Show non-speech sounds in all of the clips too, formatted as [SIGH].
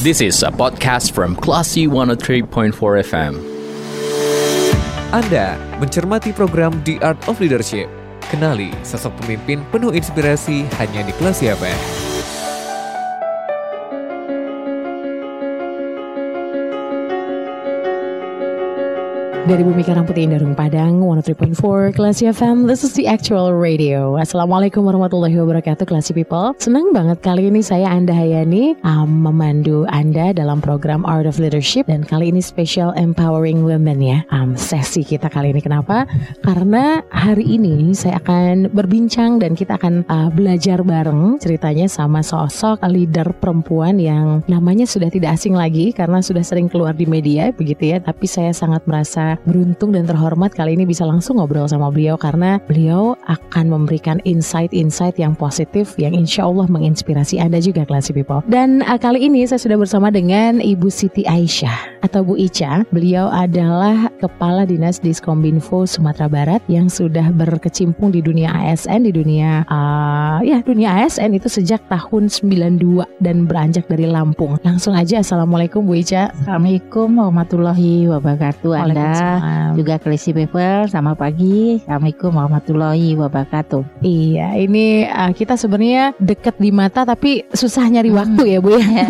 This is a podcast from Classy 103.4 FM. Anda mencermati program The Art of Leadership. Kenali sosok pemimpin penuh inspirasi hanya di Kelas FM. Dari Bumi Karang Putih Indarung Padang 103.4 Classy FM This is the actual radio. Assalamualaikum warahmatullahi wabarakatuh Classy People. Senang banget kali ini saya Anda Hayani um, Memandu Anda dalam program Art of Leadership. Dan kali ini special Empowering Women ya um, Sesi kita kali ini. Kenapa? Karena hari ini saya akan berbincang Dan kita akan uh, belajar bareng Ceritanya sama sosok leader perempuan Yang namanya sudah tidak asing lagi Karena sudah sering keluar di media begitu ya. Tapi saya sangat merasa beruntung dan terhormat kali ini bisa langsung ngobrol sama beliau karena beliau akan memberikan insight-insight yang positif yang insya Allah menginspirasi Anda juga Classy People. Dan uh, kali ini saya sudah bersama dengan Ibu Siti Aisyah atau Bu Ica. Beliau adalah Kepala Dinas Diskominfo Sumatera Barat yang sudah berkecimpung di dunia ASN, di dunia uh, ya dunia ASN itu sejak tahun 92 dan beranjak dari Lampung. Langsung aja Assalamualaikum Bu Ica. Assalamualaikum warahmatullahi wabarakatuh Anda juga Klesi People sama pagi. Assalamualaikum warahmatullahi wabarakatuh. Iya ini uh, kita sebenarnya deket di mata tapi susah nyari hmm. waktu ya Bu ya.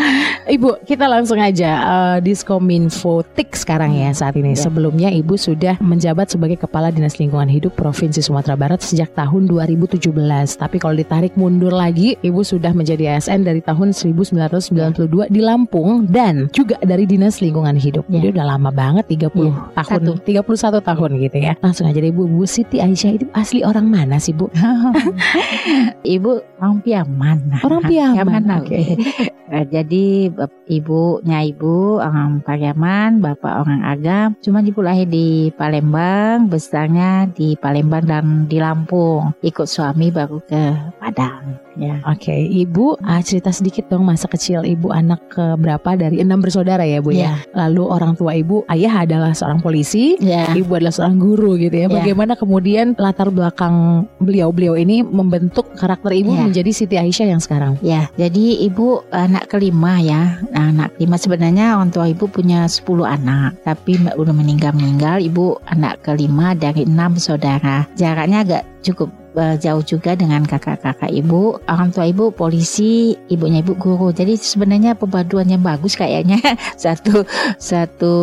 [LAUGHS] Ibu kita langsung aja uh, Diskominfo TIK sekarang ya saat ini. Ya. Sebelumnya Ibu sudah menjabat sebagai Kepala Dinas Lingkungan Hidup Provinsi Sumatera Barat sejak tahun 2017 Tapi kalau ditarik mundur lagi Ibu sudah menjadi ASN dari tahun 1992 ya. di Lampung Dan juga dari Dinas Lingkungan Hidup. Ya. Jadi udah lama banget 30 30 tahun, Satu. 31 tahun gitu ya. Langsung aja deh Bu, Bu Siti Aisyah itu asli orang mana sih Bu? [LAUGHS] Ibu orang Piaman. Orang Piaman. Oke. Okay. [LAUGHS] Eh, jadi ibunya ibu orang Pariaman, bapak orang Agam. Cuma ibu lahir di Palembang, besarnya di Palembang dan di Lampung. Ikut suami baru ke Padang. Ya. Oke, okay. ibu uh, cerita sedikit dong masa kecil ibu anak ke berapa dari enam bersaudara ya bu ya. ya. Lalu orang tua ibu ayah adalah seorang polisi, ya. ibu adalah seorang guru gitu ya. ya. Bagaimana kemudian latar belakang beliau-beliau ini membentuk karakter ibu ya. menjadi Siti Aisyah yang sekarang? Ya, jadi ibu anak anak kelima ya. Nah, anak kelima sebenarnya orang tua ibu punya 10 anak, tapi udah meninggal meninggal. Ibu anak kelima dari enam saudara. Jaraknya agak cukup uh, jauh juga dengan kakak-kakak ibu. Orang tua ibu polisi, ibunya ibu guru. Jadi sebenarnya perpaduan yang bagus kayaknya. [LAUGHS] satu satu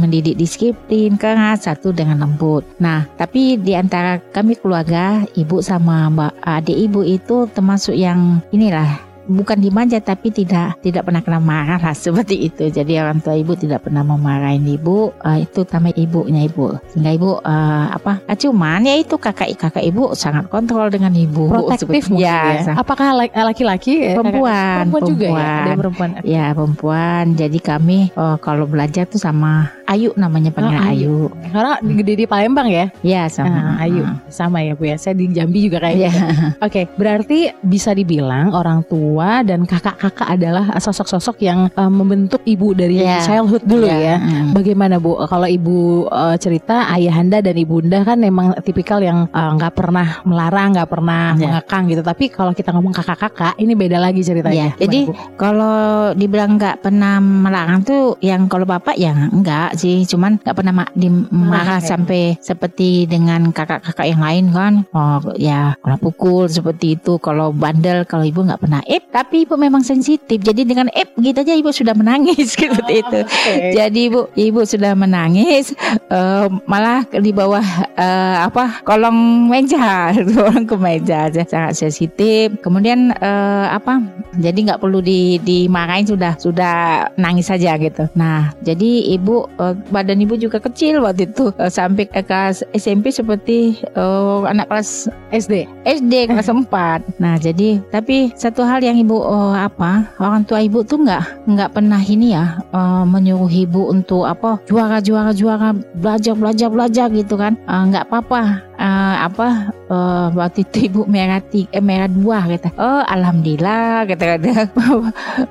mendidik disiplin keras, satu dengan lembut. Nah, tapi di antara kami keluarga, ibu sama mbak adik ibu itu termasuk yang inilah bukan dimanja tapi tidak tidak pernah kena marah lah [LAUGHS] seperti itu. Jadi orang tua ibu tidak pernah memarahin ibu. Uh, itu nama ibunya ibu. Sehingga ibu uh, apa? Uh, cuman ya itu kakak kakak ibu sangat kontrol dengan ibu. Protektif ya. ya. Apakah laki-laki? Perempuan. Perempuan juga ya. Ada perempuan. Ya perempuan. Jadi kami uh, kalau belajar tuh sama Ayu namanya panggil oh, Ayu. Ayu. Karena gede di Palembang ya? Iya sama. Uh, Ayu sama ya bu ya. Saya di Jambi juga kayaknya. Yeah. Oke, okay, berarti bisa dibilang orang tua tua dan kakak-kakak adalah sosok-sosok yang uh, membentuk ibu dari yeah. childhood dulu yeah. ya. Mm. Bagaimana Bu kalau ibu uh, cerita ayahanda dan ibunda kan memang tipikal yang eh, nggak uh, pernah melarang, nggak pernah yeah. mengekang gitu. Tapi kalau kita ngomong kakak-kakak ini beda lagi ceritanya. Yeah. Jadi kalau dibilang nggak pernah melarang tuh yang kalau bapak ya enggak sih, cuman nggak pernah ma marah okay. sampai seperti dengan kakak-kakak yang lain kan. Oh ya kalau pukul seperti itu, kalau bandel kalau ibu nggak pernah. Eh tapi ibu memang sensitif. Jadi dengan eh begitu aja ibu sudah menangis [LAUGHS] seperti oh, itu. Okay. Jadi ibu ibu sudah menangis uh, malah di bawah uh, apa kolong meja, [LAUGHS] kolong ke meja aja sangat sensitif. Kemudian uh, apa? Jadi nggak perlu di dimarahin sudah sudah nangis saja gitu. Nah, jadi ibu uh, badan ibu juga kecil waktu itu uh, sampai ke kelas SMP seperti uh, anak kelas SD. SD kelas [LAUGHS] 4. Nah, jadi tapi satu hal yang yang ibu uh, apa orang tua ibu tuh nggak nggak pernah ini ya uh, menyuruh ibu untuk apa juara juara juara belajar belajar belajar gitu kan. Nggak uh, apa-apa uh, apa uh, waktu itu ibu merah tiga, eh, merah dua kata oh alhamdulillah kata kata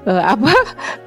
uh, [LAUGHS] apa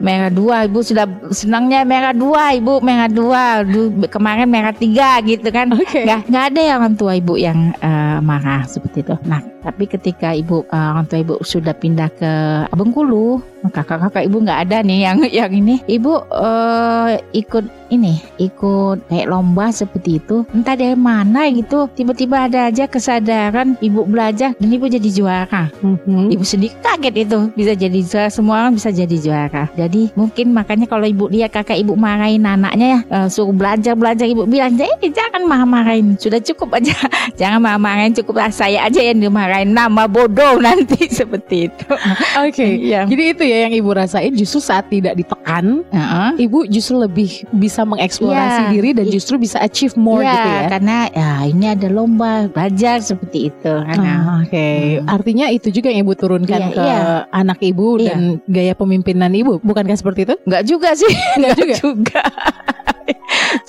merah dua ibu sudah senangnya merah dua ibu merah dua du, kemarin merah tiga gitu kan okay. nggak nggak ada yang orang tua ibu yang uh, uh, marah seperti itu. Nah, tapi ketika ibu uh, orang tua ibu sudah pindah ke Bengkulu, kakak-kakak ibu nggak ada nih yang yang ini. Ibu uh, ikut ini, ikut kayak lomba seperti itu. Entah dari mana gitu, tiba-tiba ada aja kesadaran ibu belajar dan ibu jadi juara. Mhm. Ibu sedikit kaget itu bisa jadi juara, semua orang bisa jadi juara. Jadi mungkin makanya kalau ibu lihat kakak ibu marahin anaknya ya eh, suruh belajar belajar ibu bilang eh jangan marah-marahin sudah cukup aja [LAUGHS] jangan marah-marahin cukup lah saya aja yang dimarahin nama bodoh [LAUGHS] nanti seperti itu. Oke. Iya. Jadi itu ya yang ibu rasain justru saat tidak ditekan, Heeh. ibu justru lebih bisa mengeksplorasi Iya. diri dan justru bisa achieve more Iya, gitu ya. karena ya ini ada lomba belajar seperti itu karena Ah, Oke, Hmm. artinya itu juga yang ibu turunkan Iya, ke iya. anak ibu Iya. dan gaya pemimpinan ibu, bukankah seperti itu? Enggak juga sih. [LAUGHS] Enggak juga? juga.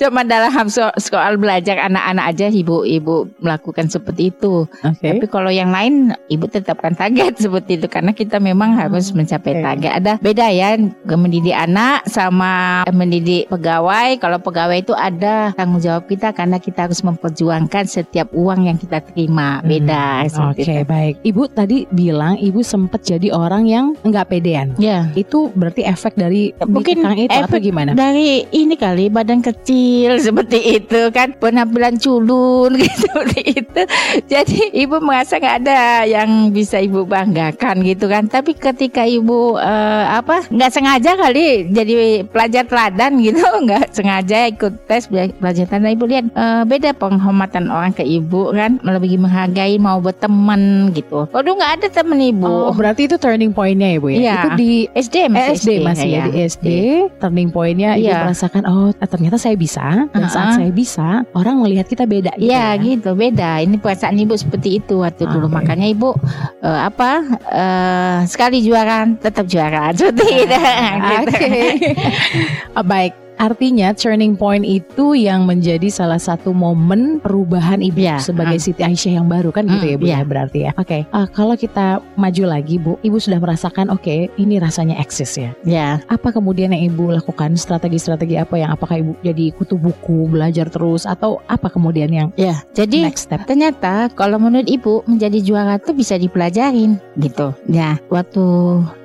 Cuma dalam so- soal belajar anak-anak aja ibu-ibu melakukan seperti itu. Oke. Tapi kalau yang lain ibu tetapkan target [LAUGHS] seperti itu karena kita memang harus mencapai oke. target. Ada beda ya mendidik anak sama mendidik pegawai. Kalau pegawai itu ada tanggung jawab kita karena kita harus memperjuangkan setiap uang yang kita terima. Beda Oke, seperti itu. baik. Ibu tadi bilang ibu sempat jadi orang yang enggak pedean. Ya. Itu berarti efek dari Mungkin itu atau efek gimana? Dari ini kali badan kecil [LAUGHS] seperti itu kan penampilan culun [LAUGHS] gitu itu. Jadi ibu merasa nggak ada yang bisa ibu banggakan gitu kan. Tapi ketika ibu eh, apa nggak sengaja kali jadi pelajar teladan gitu [LAUGHS] nggak sengaja ikut tes pelajar teladan ibu lihat eh, beda penghormatan orang ke ibu kan lebih menghargai mau berteman gitu. Waduh nggak ada temen ibu. Oh, berarti itu turning point-nya ya, Bu ya. Iya. Itu di SD Eh, masih SD masih ya, di SD turning point-nya ibu Iya. merasakan oh ternyata saya bisa dan saat Uh-uh. saya bisa orang melihat kita beda gitu Iya ya. gitu beda. Ini perasaan ibu seperti itu waktu Ah, dulu. Makanya ibu eh, apa eh, sekali juara tetap juara [LAUGHS] seperti itu. [LAUGHS] Gitu. Oke. [LAUGHS] Ah, Baik. Artinya turning point itu yang menjadi salah satu momen perubahan ibu Iya, sebagai ah. Siti Aisyah yang baru kan gitu Hmm, ya Bu iya. ya berarti ya. Oke. Ah, kalau kita maju lagi Bu, ibu sudah merasakan oke ini rasanya eksis ya. Ya, Apa kemudian yang ibu lakukan strategi-strategi apa yang apakah ibu jadi kutu buku belajar terus atau apa kemudian yang ya. Jadi next step? ternyata kalau menurut ibu menjadi juara itu bisa dipelajarin gitu. Ya, waktu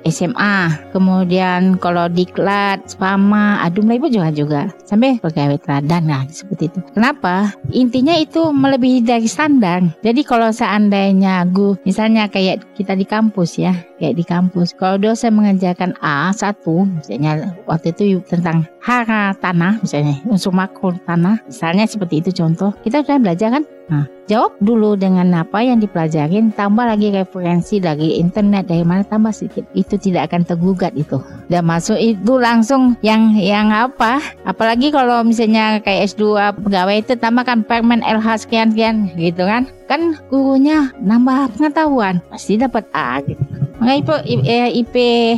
SMA, kemudian kalau diklat, spama, adum ibu juga juga sampai pegawai teladan lah seperti itu. Kenapa? Intinya itu melebihi dari standar. Jadi kalau seandainya gu, misalnya kayak kita di kampus ya, kayak di kampus, kalau dosen mengajarkan A satu, misalnya waktu itu tentang hara tanah, misalnya unsur makro tanah, misalnya seperti itu contoh, kita sudah belajar kan? Nah, jawab dulu dengan apa yang dipelajarin, tambah lagi referensi dari internet dari mana tambah sedikit, itu tidak akan tergugat itu. Dan masuk itu langsung yang yang apa? Apalagi kalau misalnya kayak S2 pegawai itu tambahkan permen LH sekian sekian gitu kan? Kan gurunya nambah pengetahuan, pasti dapat A gitu. Makanya ibu eh, IP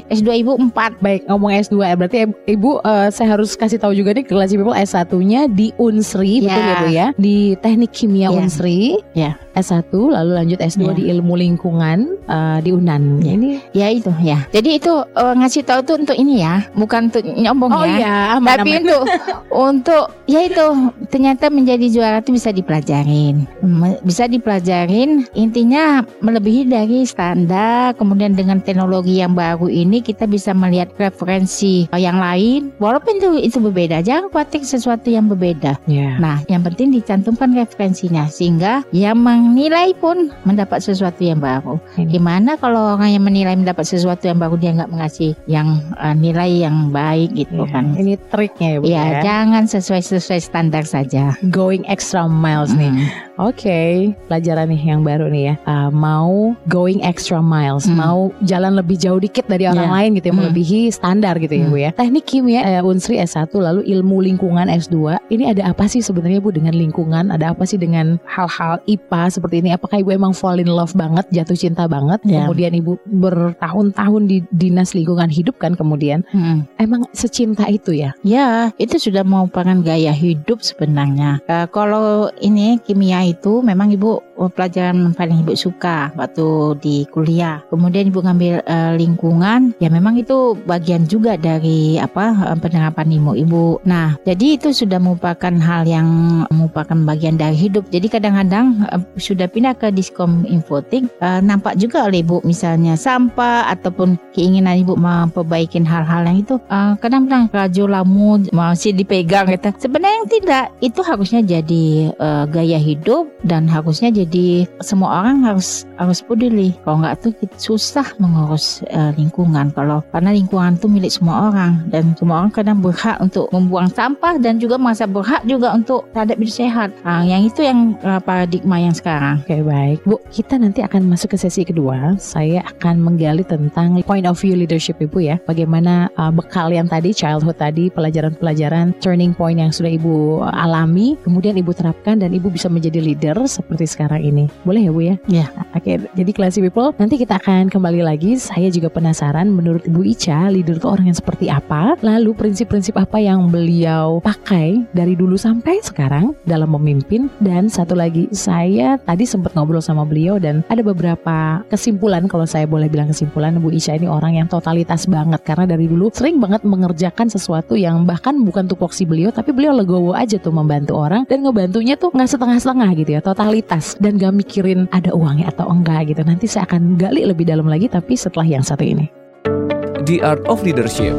S2 ibu 4 Baik, ngomong S2 ya. Berarti Ibu- Ibu eh, saya harus kasih tahu juga nih ke Classy People S1-nya di Unsri, betul Ya. ya Bu ya? Di Teknik Kimia Ya. Unsri. Ya. S1 lalu lanjut S2 Ya. di Ilmu Lingkungan eh, di Unan. Ya. Ini Ya itu ya. Jadi itu eh, ngasih tahu tuh untuk ini ya, bukan untuk nyombong Oh ya. iya, aman, Tapi aman. untuk untuk ya itu ternyata menjadi juara itu bisa dipelajarin, bisa dipelajarin. Intinya melebihi dari standar. Kemudian dengan teknologi yang baru ini kita bisa melihat referensi yang lain. Walaupun itu itu berbeda, jangan khawatir sesuatu yang berbeda. Ya. Nah, yang penting dicantumkan referensinya sehingga yang menilai pun mendapat sesuatu yang baru. Ini. Gimana kalau orang yang menilai mendapat sesuatu yang baru dia nggak mengasih yang eh, nilai yang baik gitu Ya, kan? Ini triknya ya Bu Ya, ya. jangan sesuai sesuai standar saja. Going extra miles nih. Hmm. Oke, pelajaran nih yang baru nih ya. Uh, mau going extra miles, Hmm. mau jalan lebih jauh dikit dari orang Ya. lain gitu ya, Hmm. melebihi standar gitu ya Hmm. Bu ya. Teknik kimia eh, Unsri S1 lalu ilmu lingkungan S2. Ini ada apa sih sebenarnya Bu dengan lingkungan? Ada apa sih dengan hal-hal IPA seperti ini? Apakah Ibu emang fall in love banget, jatuh cinta banget? Ya. Kemudian Ibu bertahun-tahun di dinas lingkungan hidup kan kemudian. Hmm. Emang secinta itu ya? Ya, itu sudah merupakan gaya hidup sebenarnya. Eh, kalau ini kimia itu memang ibu pelajaran paling ibu suka waktu di kuliah. Kemudian ibu ngambil uh, lingkungan, ya memang itu bagian juga dari apa uh, penerapan ibu. Ibu. Nah, jadi itu sudah merupakan hal yang merupakan bagian dari hidup. Jadi kadang-kadang uh, sudah pindah ke diskom infotik, uh, nampak juga oleh ibu misalnya sampah ataupun keinginan ibu memperbaiki hal-hal yang itu. Uh, kadang-kadang rajo lamu masih dipegang gitu. Sebenarnya tidak. Itu harusnya jadi uh, gaya hidup dan harusnya jadi semua orang harus harus peduli. Kalau nggak tuh susah mengurus uh, lingkungan. Kalau karena lingkungan itu milik semua orang dan semua orang kadang berhak untuk membuang sampah dan juga merasa berhak juga untuk terhadap hidup sehat. Nah, yang itu yang uh, paradigma yang sekarang. Oke okay, baik, Bu. Kita nanti akan masuk ke sesi kedua. Saya akan menggali tentang point of view leadership Ibu ya. Bagaimana uh, bekal yang tadi childhood tadi pelajaran-pelajaran turning point yang sudah Ibu alami, kemudian Ibu terapkan dan Ibu bisa menjadi leader seperti sekarang ini. Boleh ya Bu ya? Ya. Oke, okay, jadi classy people, nanti kita akan kembali lagi. Saya juga penasaran menurut Ibu Ica, leader itu orang yang seperti apa? Lalu prinsip-prinsip apa yang beliau pakai dari dulu sampai sekarang dalam memimpin? Dan satu lagi, saya tadi sempat ngobrol sama beliau dan ada beberapa kesimpulan kalau saya boleh bilang kesimpulan Bu Ica ini orang yang totalitas banget karena dari dulu sering banget mengerjakan sesuatu yang bahkan bukan tupoksi beliau tapi beliau legowo aja tuh membantu orang dan ngebantunya tuh nggak setengah-setengah gitu ya totalitas dan gak mikirin ada uangnya atau enggak gitu. Nanti saya akan gali lebih dalam lagi tapi setelah yang satu ini. The Art of Leadership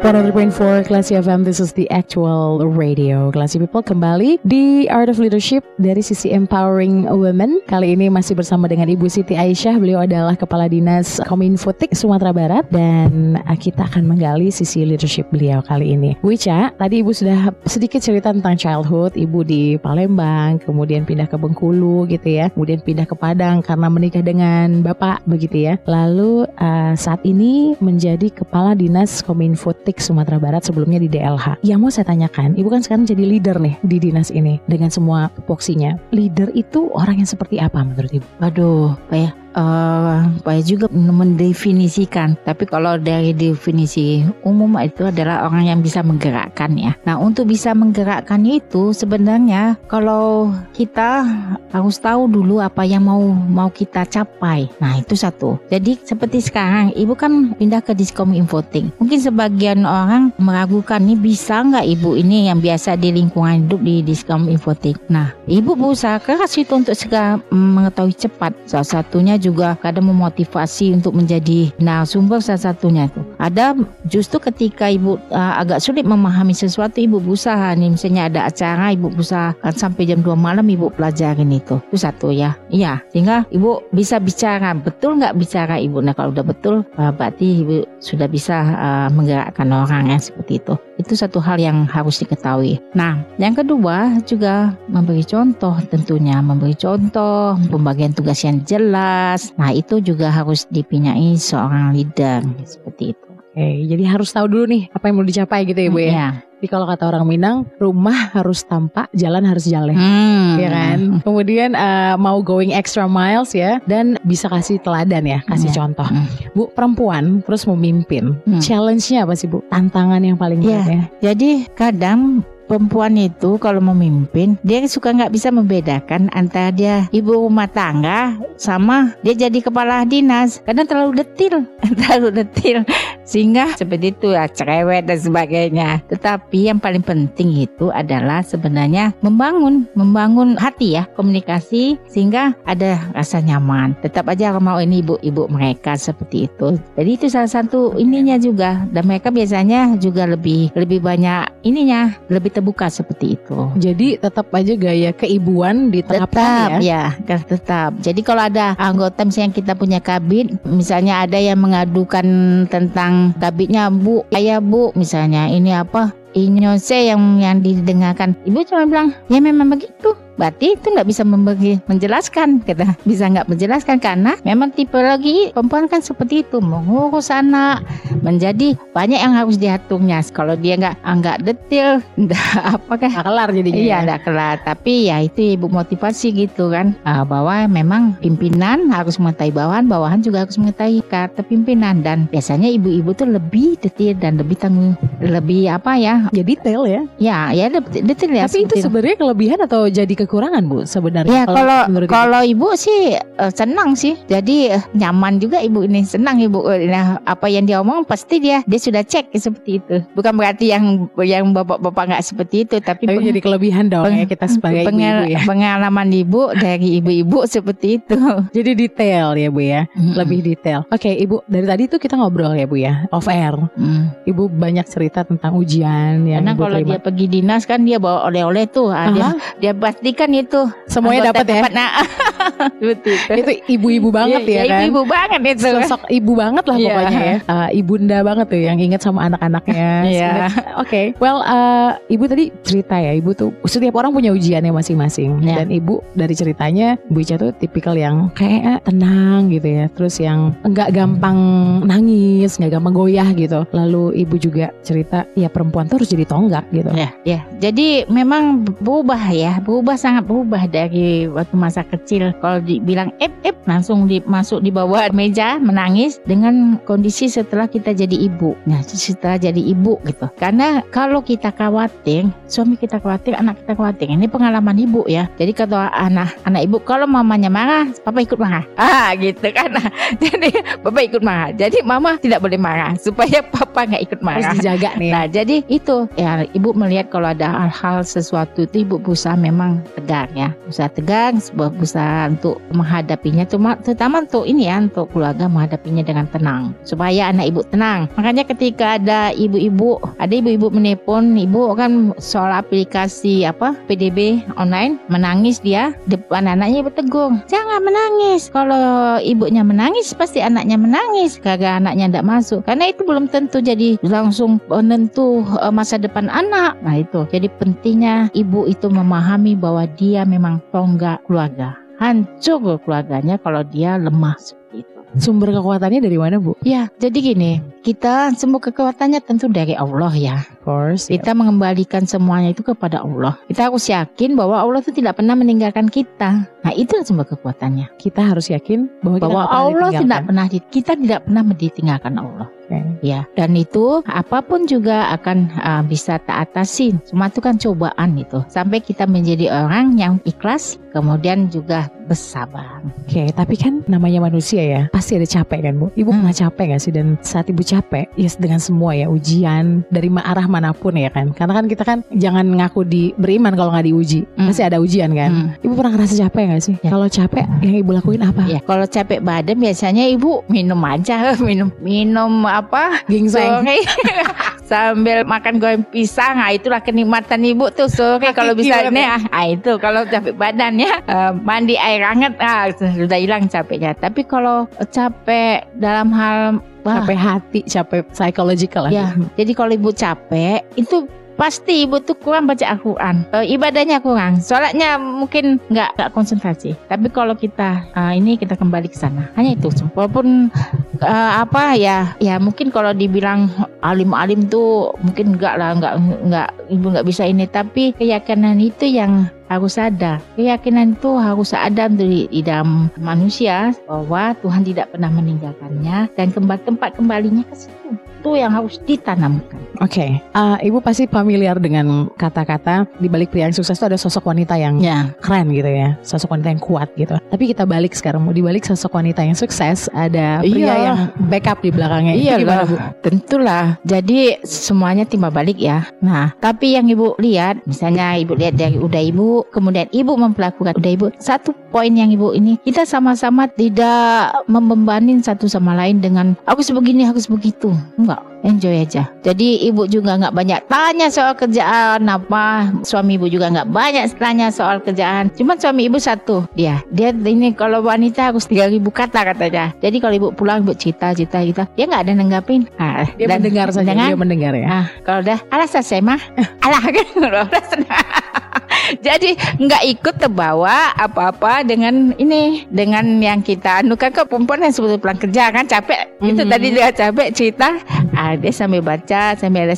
100.4 Classy FM, this is the actual radio. Classy People kembali di Art of Leadership dari sisi Empowering Women. Kali ini masih bersama dengan Ibu Siti Aisyah. Beliau adalah Kepala Dinas Kominfotik Sumatera Barat dan uh, kita akan menggali sisi leadership beliau kali ini. Bu Ica, tadi Ibu sudah sedikit cerita tentang childhood. Ibu di Palembang, kemudian pindah ke Bengkulu gitu ya. Kemudian pindah ke Padang karena menikah dengan Bapak begitu ya. Lalu uh, saat ini menjadi Kepala Dinas Kominfotik Sumatera Barat sebelumnya di DLH. Yang mau saya tanyakan, Ibu kan sekarang jadi leader nih di dinas ini dengan semua poksinya. Leader itu orang yang seperti apa menurut Ibu? Waduh, Pak ya uh, banyak juga mendefinisikan. Tapi kalau dari definisi umum itu adalah orang yang bisa menggerakkan ya. Nah untuk bisa menggerakkan itu sebenarnya kalau kita harus tahu dulu apa yang mau mau kita capai. Nah itu satu. Jadi seperti sekarang ibu kan pindah ke diskom infoting. Mungkin sebagian orang meragukan nih bisa nggak ibu ini yang biasa di lingkungan hidup di diskom infoting. Nah ibu berusaha keras itu untuk segera mengetahui cepat. Salah satunya juga kadang memotivasi untuk menjadi narasumber salah satunya itu. Ada justru ketika ibu uh, agak sulit memahami sesuatu ibu berusaha nih misalnya ada acara ibu berusaha kan sampai jam 2 malam ibu pelajarin itu. Itu satu ya. Iya, sehingga ibu bisa bicara. Betul nggak bicara ibu? Nah kalau udah betul uh, berarti ibu sudah bisa uh, menggerakkan orang ya seperti itu. Itu satu hal yang harus diketahui. Nah, yang kedua juga memberi contoh tentunya, memberi contoh, pembagian tugas yang jelas. Nah, itu juga harus dipinyai seorang leader seperti itu. Oke, jadi harus tahu dulu nih apa yang mau dicapai gitu ya, Bu ya. Ya. Jadi kalau kata orang Minang, rumah harus tampak, jalan harus jalan. Hmm. Ya kan. [LAUGHS] Kemudian uh, mau going extra miles ya dan bisa kasih teladan ya, kasih Ya. contoh. Hmm. Bu, perempuan terus memimpin. Hmm. Challenge-nya apa sih, Bu? Tantangan yang paling Ya. berat ya. Jadi kadang perempuan itu kalau memimpin dia suka nggak bisa membedakan antara dia ibu rumah tangga sama dia jadi kepala dinas kadang terlalu detil [LAUGHS] terlalu detil sehingga seperti itu ya cerewet dan sebagainya. Tetapi yang paling penting itu adalah sebenarnya membangun membangun hati ya komunikasi sehingga ada rasa nyaman. Tetap aja mau ini ibu-ibu mereka seperti itu. Jadi itu salah satu ininya juga. Dan mereka biasanya juga lebih lebih banyak ininya lebih terbuka seperti itu. Jadi tetap aja gaya keibuan diterapkan tetap ya. ya, tetap. Jadi kalau ada anggota misalnya kita punya kabin, misalnya ada yang mengadukan tentang kabinnya Bu, ayah Bu, misalnya ini apa? Inyose yang yang didengarkan. Ibu cuma bilang, ya memang begitu. Berarti itu nggak bisa membagi menjelaskan kita bisa nggak menjelaskan karena memang tipologi perempuan kan seperti itu mengurus anak menjadi banyak yang harus diaturnya kalau dia nggak nggak detail [LAUGHS] nggak apakah Nggak kelar jadinya. Iya, ya. enggak kelar. Tapi ya itu ibu motivasi gitu kan, Ah, bahwa memang pimpinan harus mengetahui bawahan, bawahan juga harus mengetahui kata pimpinan dan biasanya ibu-ibu tuh lebih detail dan lebih tanggung, lebih apa ya? Ya detail ya. Ya, ya detail ya. Tapi itu sebenarnya kelebihan atau jadi kekurangan bu sebenarnya? Ya kalau ibu? kalau ibu sih eh, senang sih, jadi eh, nyaman juga ibu ini senang ibu. Nah, apa yang dia omong pasti dia dia sudah cek seperti itu. Bukan berarti yang yang bapak-bapak nggak seperti itu, tapi, Tapi peng- jadi kelebihan dong peng- ya kita sebagai pengal- ibu-ibu ya. pengalaman ibu dari ibu-ibu [LAUGHS] seperti itu. Jadi detail ya bu ya, lebih detail. Oke ibu dari tadi tuh kita ngobrol ya bu ya, off air. Mm. Ibu banyak cerita tentang ujian yang Karena ibu kalau terima. dia pergi dinas kan dia bawa oleh-oleh tuh, ah, dia, dia pastikan itu semuanya dapat ya. dapat. Nah, [LAUGHS] [LAUGHS] betul. Itu ibu-ibu banget Iya, ya, kan. Ibu banget itu. Sosok ibu banget lah Iya. pokoknya ya. Uh, ibunda banget tuh yang inget sama anak-anaknya. [LAUGHS] Iya. Oke, well uh, ibu tadi cerita ya, ibu tuh setiap orang punya ujiannya masing-masing. Iya. Dan ibu dari ceritanya, Bu Ica tuh tipikal yang kayak tenang gitu ya, terus yang enggak gampang nangis, nggak gampang goyah gitu. Lalu ibu juga cerita, ya perempuan tuh harus jadi tonggak gitu. Ya, ya. Jadi memang berubah ya, berubah sangat berubah dari waktu masa kecil. Kalau dibilang ep ep langsung di, masuk di bawah meja menangis dengan kondisi setelah kita jadi ibu. Nah, setelah jadi ibu gitu. Karena kalau kita khawatir, suami kita khawatir, anak kita khawatir. Ini pengalaman ibu ya. Jadi kalau anak anak ibu kalau mamanya marah, papa ikut marah. [LAUGHS] Ah, gitu kan. [LAUGHS] Jadi papa ikut marah. Jadi mama tidak boleh marah supaya [LAUGHS] papa nggak ikut Harus marah. dijaga nih. Nah, jadi itu ya ibu melihat kalau ada hal-hal sesuatu itu ibu berusaha memang tegar ya, berusaha tegar, sebuah berusaha untuk menghadapinya, cuma terutama untuk ini ya untuk keluarga menghadapinya dengan tenang supaya anak ibu tenang. Makanya ketika ada ibu-ibu, ada ibu-ibu menelpon, ibu kan soal aplikasi apa PDB online menangis dia depan anaknya ibu tegur, jangan menangis. Kalau ibunya menangis pasti anaknya menangis, kagak anaknya tidak masuk karena itu belum tentu jadi langsung penentu eh, masa depan anak. Nah itu jadi pentingnya ibu itu memahami bahwa dia memang tonggak keluarga. Hancur keluarganya kalau dia lemah seperti itu. Sumber kekuatannya dari mana Bu? Ya, jadi gini, kita semua kekuatannya tentu dari Allah ya. Of course. Kita mengembalikan semuanya itu kepada Allah. Kita harus yakin bahwa Allah itu tidak pernah meninggalkan kita. Nah, itu sumber kekuatannya. kita harus yakin bahwa, kita Bahwa nggak Allah tidak pernah kita tidak pernah ditinggalkan Allah. Oke. Ya, dan itu apa pun juga akan uh, bisa teatasin. Semua itu kan cobaan itu. Sampai kita menjadi orang yang ikhlas, kemudian juga bersabar. Oke, tapi kan namanya manusia ya, pasti ada capek kan Bu? Ibu Hmm. pernah capek gak sih? Dan saat ibu capek, ya dengan semua ya ujian dari arah mana pun ya kan? Karena kan kita kan jangan ngaku di beriman kalau nggak diuji, Hmm. pasti ada ujian kan? Hmm. Ibu pernah ngerasa capek gak sih? Ya. Kalau capek, yang ibu lakuin apa? Ya, kalau capek badan biasanya ibu minum aja, [LAUGHS] minum minum apa? Gingseng. [LAUGHS] Sambil makan goreng pisang, ah itulah kenikmatan ibu tuh sore [LAUGHS] kalau bisa ini ya. ah, ah, itu kalau capek badannya eh, mandi air hangat ah sudah hilang capeknya. Tapi kalau capek dalam hal wah, Capek hati, capek psychological. Ya, jadi kalau ibu capek itu pasti ibu tuh kurang baca Al-Quran. Eh, ibadahnya kurang. Soalnya mungkin nggak nggak konsentrasi. Tapi kalau kita ah, ini kita kembali ke sana. Hanya itu. Walaupun eh, apa ya ya mungkin kalau dibilang alim-alim tuh mungkin enggak lah enggak enggak ibu nggak bisa ini. Tapi keyakinan itu yang harus ada. Keyakinan itu harus ada di, di dalam manusia bahwa Tuhan tidak pernah meninggalkannya dan kembali tempat kembalinya ke situ itu yang harus ditanamkan Oke, uh, ibu pasti familiar dengan kata-kata di balik pria yang sukses itu ada sosok wanita yang ya keren gitu ya, sosok wanita yang kuat gitu. Tapi kita balik sekarang, mau di balik sosok wanita yang sukses ada pria Iya. yang backup di belakangnya. Iya gimana lah, bu? tentulah. Jadi semuanya timbal balik ya. Nah, tapi yang ibu lihat, misalnya ibu lihat dari udah ibu, kemudian ibu memperlakukan udah ibu. Satu poin yang ibu ini, kita sama-sama tidak membebanin satu sama lain dengan harus begini, harus begitu. Enggak, enjoy aja. Jadi ibu juga nggak banyak tanya soal kerjaan apa, suami ibu juga nggak banyak tanya soal kerjaan. Cuma suami ibu satu, dia dia ini kalau wanita harus 3000 kata katanya. Jadi kalau ibu pulang ibu cerita cerita gitu, dia nggak ada nanggapin. Ah, Dia dan- mendengar saja, dengan- dia mendengar ya. Ah, kalau udah alas selesai mah, [LAUGHS] alah [LAUGHS] kan udah senang. Jadi nggak ikut terbawa apa-apa dengan ini dengan yang kita anu kan kok perempuan yang sebetulnya pulang kerja kan capek? Itu Mhm. tadi dia capek cerita. Ah, dia sambil baca sambil ada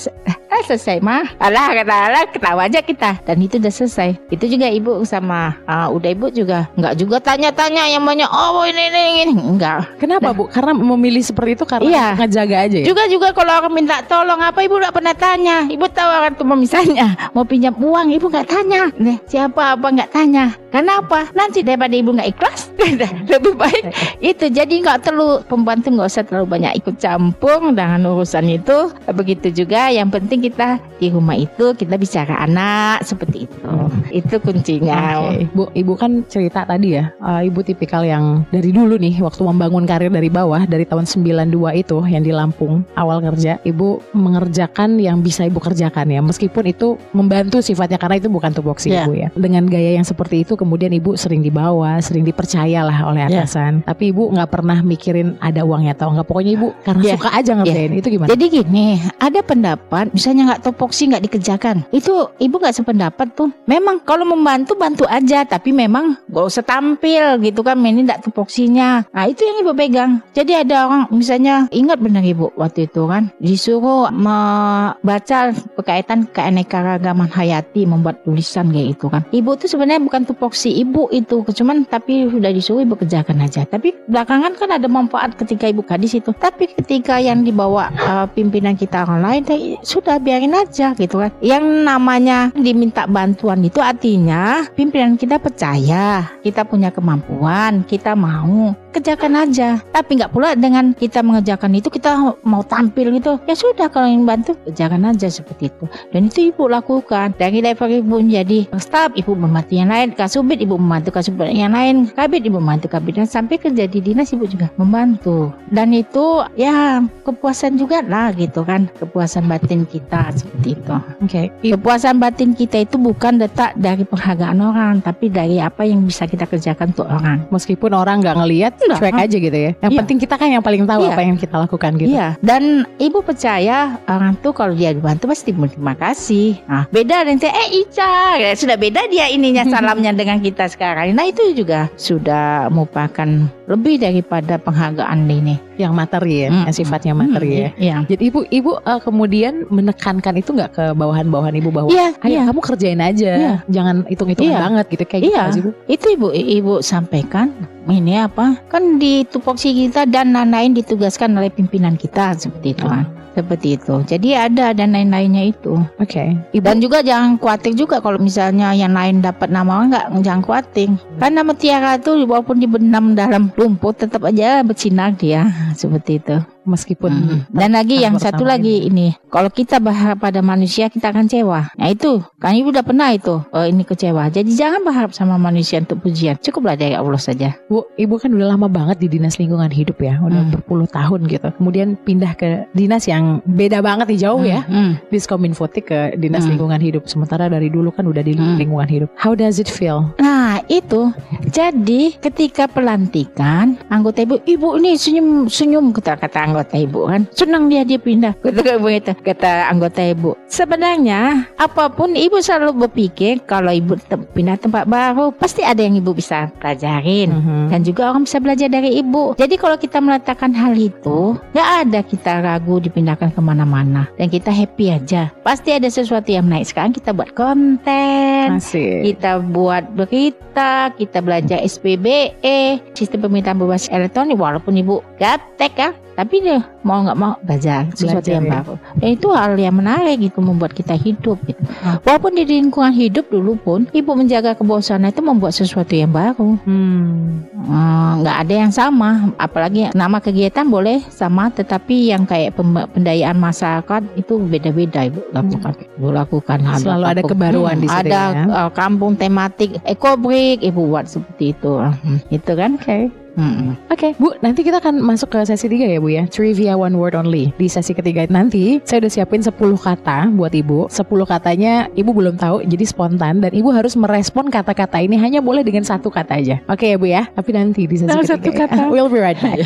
ah, selesai mah alah kata alah ketawa aja kita. Dan itu udah selesai. Itu juga ibu sama ah, udah ibu juga. Nggak juga tanya-tanya yang banyak oh ini ini ini. Enggak Kenapa Bu? Karena memilih seperti itu karena Iya. ngejaga aja ya? juga juga kalau orang minta tolong apa ibu nggak pernah tanya? Ibu tahu orang tuh misalnya [LAUGHS] mau pinjam uang ibu nggak tanya. Nih siapa apa nggak tanya? Karena apa nanti daripada ibu nggak ikhlas [LAUGHS] lebih baik. [LAUGHS] Itu jadi nggak terlalu pembantu nggak usah terlalu banyak ikut campur dengan urusan itu. Begitu juga yang penting kita di rumah itu kita bicara anak seperti itu itu kuncinya Oke, Bu, Ibu kan cerita tadi ya, eh, Ibu tipikal yang dari dulu nih waktu membangun karir dari bawah dari tahun 92 itu yang di Lampung awal kerja, Ibu mengerjakan yang bisa Ibu kerjakan ya, meskipun itu membantu sifatnya karena itu bukan tupoksi Iya. Ibu ya. Dengan gaya yang seperti itu kemudian Ibu sering dibawa, sering dipercaya lah oleh Iya. atasan. Tapi Ibu nggak pernah mikirin ada uangnya atau enggak, pokoknya Ibu karena Iya. suka aja ngerjain. Itu gimana? Jadi gini, ada pendapat misalnya nggak topoksi nggak dikerjakan. Itu ibu nggak sependapat tuh. Memang kalau membantu bantu aja, tapi memang gak usah tampil gitu kan. Ini nggak topoksinya. Nah itu yang ibu pegang. Jadi ada orang misalnya ingat benar ibu waktu itu kan disuruh membaca berkaitan keanekaragaman hayati membuat tulisan kayak itu kan. Ibu tuh sebenarnya bukan tupoksi ibu itu, cuman tapi sudah disuruh ibu kerjakan aja. Tapi belakangan kan ada manfaat ketika ibu kadis itu. Tapi ketika yang dibawa uh, pimpinan kita orang lain, ya sudah biarin aja gitu kan. Yang namanya diminta bantuan itu artinya pimpinan kita percaya, kita punya kemampuan, kita mau kerjakan aja. Tapi nggak pula dengan kita mengerjakan itu kita mau tampil gitu. Ya sudah kalau ingin bantu kerjakan aja seperti itu. Dan itu ibu lakukan. Dari level ibu menjadi staff, ibu membantu yang lain. Kasubit ibu membantu kasubit yang lain. Kabit ibu membantu kabit. Dan sampai kerja di dinas ibu juga membantu. Dan itu ya kepuasan juga lah gitu kan. Kepuasan batin kita seperti itu. Oke, Ibu Kepuasan batin kita itu bukan letak dari penghargaan orang, tapi dari apa yang bisa kita kerjakan untuk orang. meskipun orang nggak ngelihat, Enggak. cuek aja gitu ya. Yang Iya. penting kita kan yang paling tahu Iya. apa yang kita lakukan gitu. Iya, dan ibu percaya orang tuh kalau dia dibantu pasti berterima kasih. Nah, beda nanti eh Ica, ya, sudah beda dia ininya [LAUGHS] salamnya dengan kita sekarang. Nah itu juga sudah merupakan lebih daripada penghargaan ini. yang materi ya, Hmm. yang sifatnya materi ya. Iya. Jadi ibu ibu eh, kemudian menekankan itu nggak ke bawahan-bawahan ibu bahwa Iya, ayo iya. kamu kerjain aja, Iya. jangan hitung-hitungan Iya. banget gitu kayak Iya. gitu nggak sih bu. Itu ibu ibu sampaikan ini apa? Kan di tupoksi kita dan lain-lain ditugaskan oleh pimpinan kita seperti itu kan. Seperti itu. Jadi ada dan lain-lainnya itu. Oke. Ibu Dan juga jangan khawatir juga kalau misalnya yang lain dapat nama orang nggak jangan khawatir. Kan nama Tiara itu walaupun dibenam dalam lumpur tetap aja bersinar dia [LAUGHS] seperti itu. Meskipun Hmm. Dan lagi yang satu lagi ini, kalau kita berharap pada manusia kita akan kecewa. Nah itu, kan ibu udah pernah itu oh, ini kecewa. Jadi jangan berharap sama manusia untuk pujian. Cukuplah dari Allah saja. Bu, ibu kan udah lama banget di dinas lingkungan hidup ya, udah Hmm. berpuluh tahun gitu. Kemudian pindah ke dinas yang beda banget nih jauh ya, Hmm. Diskominfotik ke dinas Hmm. lingkungan hidup. Sementara dari dulu kan udah di Hmm. lingkungan hidup. How does it feel? Nah itu jadi ketika pelantikan anggota ibu ibu ini senyum senyum kata kata anggota ibu kan senang dia dia pindah kata ibu itu kata anggota ibu sebenarnya apa pun ibu selalu berpikir kalau ibu te- pindah tempat baru pasti ada yang ibu bisa pelajarin Mhm. dan juga orang bisa belajar dari ibu. Jadi kalau kita meletakkan hal itu, nggak ada kita ragu dipindahkan ke mana-mana dan kita happy aja. Pasti ada sesuatu yang menaik. Sekarang kita buat konten, Masih. kita buat berita, kita belajar SPBE, sistem pemerintahan berbasis elektronik. Walaupun ibu gaptek kan, tapi dia mau nggak mau belajar sesuatu Belajar, yang ya. baru. Dan itu hal yang menarik gitu membuat kita hidup gitu. Ah. Walaupun di lingkungan hidup dulu pun, ibu menjaga kebosanan itu membuat sesuatu yang baru. Hmm. Hmm, nggak ada yang sama apalagi nama kegiatan boleh sama tetapi yang kayak pendayaan masyarakat itu beda-beda ibu lakukan ibu lakukan Selalu ada kampung- kebaruan di situ ada ya. uh, kampung tematik ekobrik ibu buat seperti itu Hmm, itu kan Oke. Hmm. Oke, Bu, nanti kita akan masuk ke sesi 3 ya, Bu ya. Trivia one word only. Di sesi ketiga nanti saya udah siapin 10 kata buat Ibu. 10 katanya Ibu belum tahu, jadi spontan dan Ibu harus merespon kata-kata ini hanya boleh dengan satu kata aja. Oke ya, Bu ya. Tapi nanti di sesi Dalam ketiga. satu ya. kata. [LAUGHS] We'll be right back.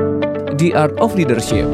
[LAUGHS] The Art of Leadership.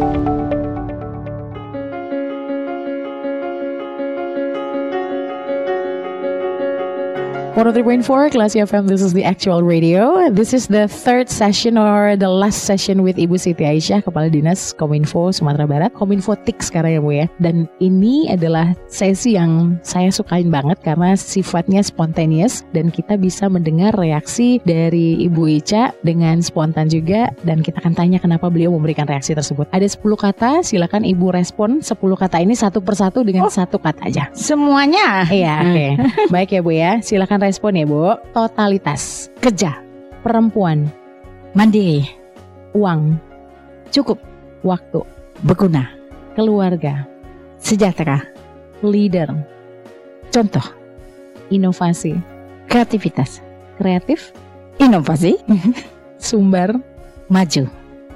103.4 Classy FM, this is the actual radio. This is the third session or the last session with Ibu Siti Aisyah, Kepala Dinas Kominfo Sumatera Barat. Kominfo TIK sekarang ya Bu ya. Dan ini adalah sesi yang saya sukain banget karena sifatnya spontaneous dan kita bisa mendengar reaksi dari Ibu Ica dengan spontan juga dan kita akan tanya kenapa beliau memberikan reaksi tersebut. Ada 10 kata, silakan Ibu respon 10 kata ini satu persatu dengan satu kata aja. Semuanya Iya, oke. Baik ya Bu ya. Silakan respon ya Bu. Totalitas, kerja, perempuan, mandiri, uang, cukup, waktu, berguna, keluarga, sejahtera, leader, contoh, inovasi, kreativitas, kreatif, inovasi, [LAUGHS] sumber, maju,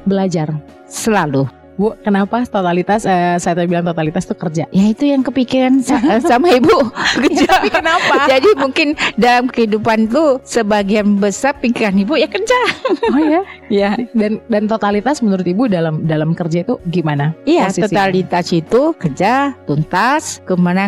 belajar. selalu. Bu, kenapa totalitas eh, saya tadi bilang totalitas itu kerja? Ya itu yang kepikiran sa- [LAUGHS] sama ibu [LAUGHS] kerja. Tapi kenapa? Jadi mungkin dalam kehidupan itu sebagian besar pikiran ibu ya kerja. Oh ya. [LAUGHS] Ya. Dan dan totalitas menurut Ibu dalam dalam kerja itu gimana? Iya, Posisinya. totalitas itu kerja tuntas,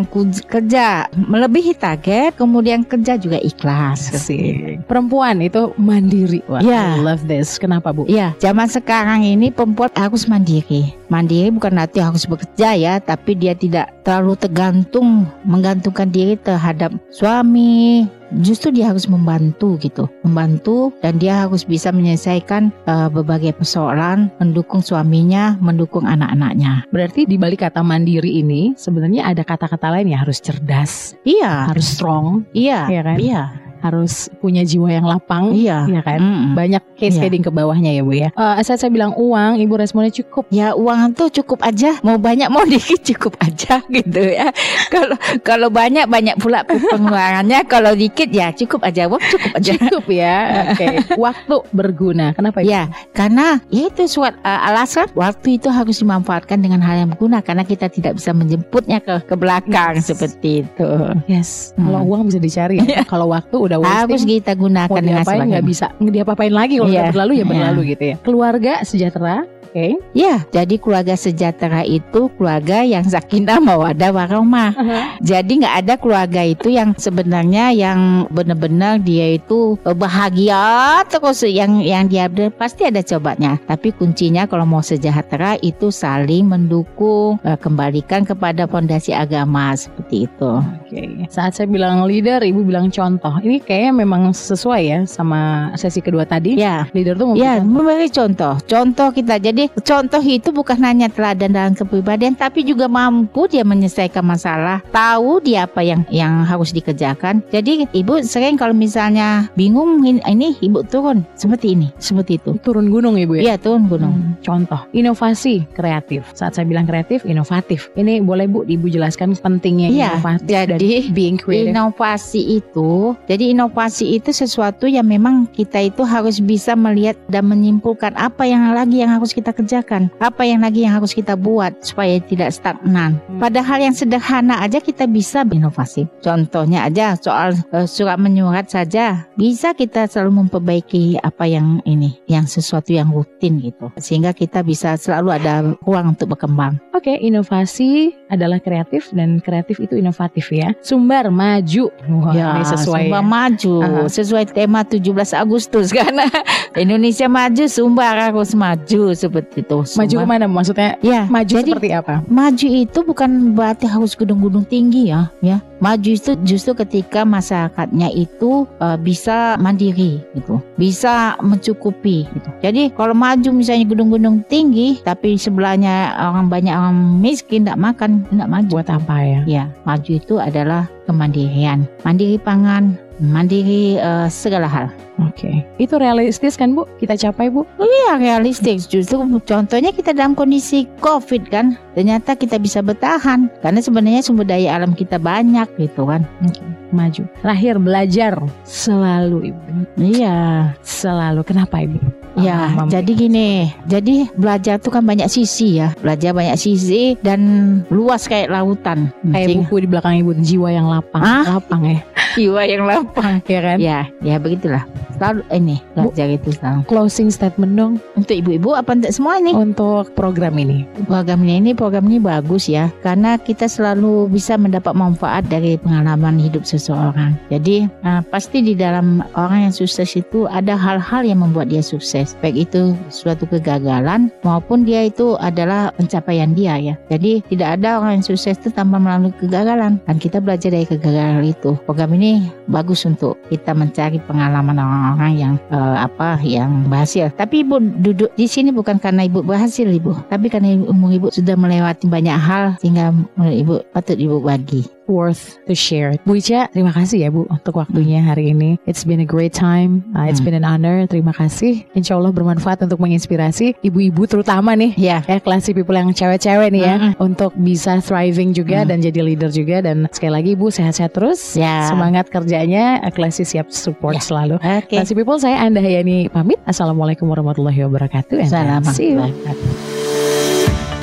ku- kerja melebihi target, kemudian kerja juga ikhlas. Asik. Perempuan itu mandiri. Wah, Ya. I love this. Kenapa, Bu? Iya, zaman sekarang ini perempuan harus mandiri. Mandiri bukan arti harus bekerja ya, tapi dia tidak terlalu tergantung, menggantungkan diri terhadap suami. Justru dia harus membantu gitu, membantu dan dia harus bisa menyelesaikan eh, berbagai persoalan, mendukung suaminya, mendukung anak-anaknya. Berarti di balik kata mandiri ini sebenarnya ada kata-kata lain ya harus cerdas, Iya, harus strong, iya, Iya kan? iya, harus punya jiwa yang lapang. iya, Iya kan? Mm-mm. Banyak case Iya. heading ke bawahnya ya Bu ya. Eh saat saya bilang uang, Ibu responnya cukup. Ya uang tuh cukup aja, mau banyak mau [LAUGHS] dikit cukup aja gitu ya. [LAUGHS] Kalau kalau banyak banyak pula pengeluarannya, kalau dikit ya cukup aja, wah cukup aja. [LAUGHS] Cukup ya. Oke. Waktu berguna. Kenapa itu? Ya, karena ya itu suat uh, alasan waktu itu harus dimanfaatkan dengan hal yang berguna karena kita tidak bisa menjemputnya ke ke belakang Yes. seperti itu. Yes. Hmm. Kalau uang bisa dicari ya. Kalau waktu udah Harus wasting. kita Mau gunakan dengan diapain nggak bisa nggak diapa-apain lagi kalau Iya. udah berlalu ya Iya. berlalu gitu ya. Keluarga sejahtera. Oke. Ya, jadi keluarga sejahtera itu keluarga yang sakinah mawadah warahmah. Jadi nggak ada keluarga itu yang sebenarnya yang benar-benar dia itu bahagia terus yang yang dia pasti ada cobanya. Tapi kuncinya kalau mau sejahtera itu saling mendukung, eh, kembalikan kepada fondasi agama seperti itu. Oke. Saat saya bilang leader, ibu bilang contoh. Ini kayaknya memang sesuai ya sama sesi kedua tadi. Ya, Leader tuh memberi Ya, contoh. memberi contoh. Contoh kita. Jadi contoh itu bukan hanya teladan dalam kepribadian, tapi juga mampu dia menyelesaikan masalah, tahu dia apa yang yang harus dikerjakan. Jadi ibu sering kalau misalnya bingung ini, ibu turun seperti ini, seperti itu. turun gunung ibu ya. Iya turun gunung. Hmm, Contoh, inovasi kreatif. Saat saya bilang kreatif, inovatif. Ini boleh bu, ibu jelaskan pentingnya Iya, inovatif dan jadi being creative. Inovasi itu, jadi inovasi itu sesuatu yang memang kita itu harus bisa melihat dan menyimpulkan apa yang lagi yang harus kita kerjakan, apa yang lagi yang harus kita buat supaya tidak stagnan. Hmm. Padahal yang sederhana aja kita bisa berinovasi. Contohnya aja soal eh, surat menyurat saja, bisa kita selalu memperbaiki apa yang ini, yang sesuatu yang rutin gitu, sehingga kita bisa selalu ada ruang untuk berkembang. Oke, inovasi adalah kreatif dan kreatif itu inovatif ya. Sumber maju. Wah, ini sesuai. Sumbar ya. maju Aha. sesuai tema 17 Agustus karena [LAUGHS] Indonesia maju Sumbar harus maju seperti itu. Maju Sumbar- ke mana maksudnya? Ya, Maju jadi seperti apa? maju itu bukan berarti harus gedung-gedung tinggi ya, ya. Maju itu justru ketika masyarakatnya itu uh, bisa mandiri gitu, bisa mencukupi gitu. Jadi kalau maju misalnya gedung-gedung tinggi tapi sebelahnya orang banyak orang miskin tidak makan, tidak maju. Buat apa ya? Ya, maju itu adalah kemandirian, mandiri pangan, mandiri eh, segala hal. Oke. Itu realistis kan Bu? Kita capai Bu? Iya realistis. Justru contohnya kita dalam kondisi COVID kan, ternyata kita bisa bertahan karena sebenarnya sumber daya alam kita banyak gitu kan. Oke. Maju. Terakhir belajar selalu Ibu. Iya. Selalu. Kenapa Ibu? Ya, jadi gini, jadi belajar tuh kan banyak sisi ya, belajar banyak sisi dan luas kayak lautan. kayak Sehingga- buku di belakang ibu jiwa yang lapang, Hah? lapang ya, [LAUGHS] jiwa yang lapang. [LAUGHS] ya kan? Ya, ya begitulah. Selalu ini belajar itu selalu. Closing statement dong Untuk ibu-ibu apa untuk semua ini? untuk program ini. Program ini program ini bagus ya karena kita selalu bisa mendapat manfaat dari pengalaman hidup seseorang. Jadi uh, pasti di dalam orang yang sukses itu ada hal-hal yang membuat dia sukses. Baik itu suatu kegagalan maupun dia itu adalah pencapaian dia ya. Jadi tidak ada orang yang sukses itu tanpa melalui kegagalan dan kita belajar dari kegagalan itu. Program ini bagus untuk kita mencari pengalaman orang-orang yang uh, apa yang berhasil. Tapi ibu duduk di sini bukan karena ibu berhasil ibu, tapi karena ibu, umur ibu sudah melewati banyak hal sehingga ibu patut ibu bagi. Worth to share. Bu Ica, terima kasih ya Bu untuk waktunya hari ini. It's been a great time. Uh, it's Hmm. been an honor. Terima kasih. Insya Allah bermanfaat untuk menginspirasi ibu-ibu terutama nih. Ya, Ya, classy people yang cewek-cewek nih ya. Mm-mm. Untuk bisa thriving juga Mm. dan jadi leader juga. Dan sekali lagi Ibu sehat-sehat terus. Ya. Semangat kerjanya. Classy siap support Ya. selalu. oke. Classy people, saya Anda Hayani pamit. Assalamualaikum warahmatullahi wabarakatuh. Selamat. see you.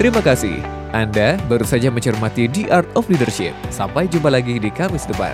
Terima kasih. Anda baru saja mencermati The Art of Leadership. Sampai jumpa lagi di Kamis depan.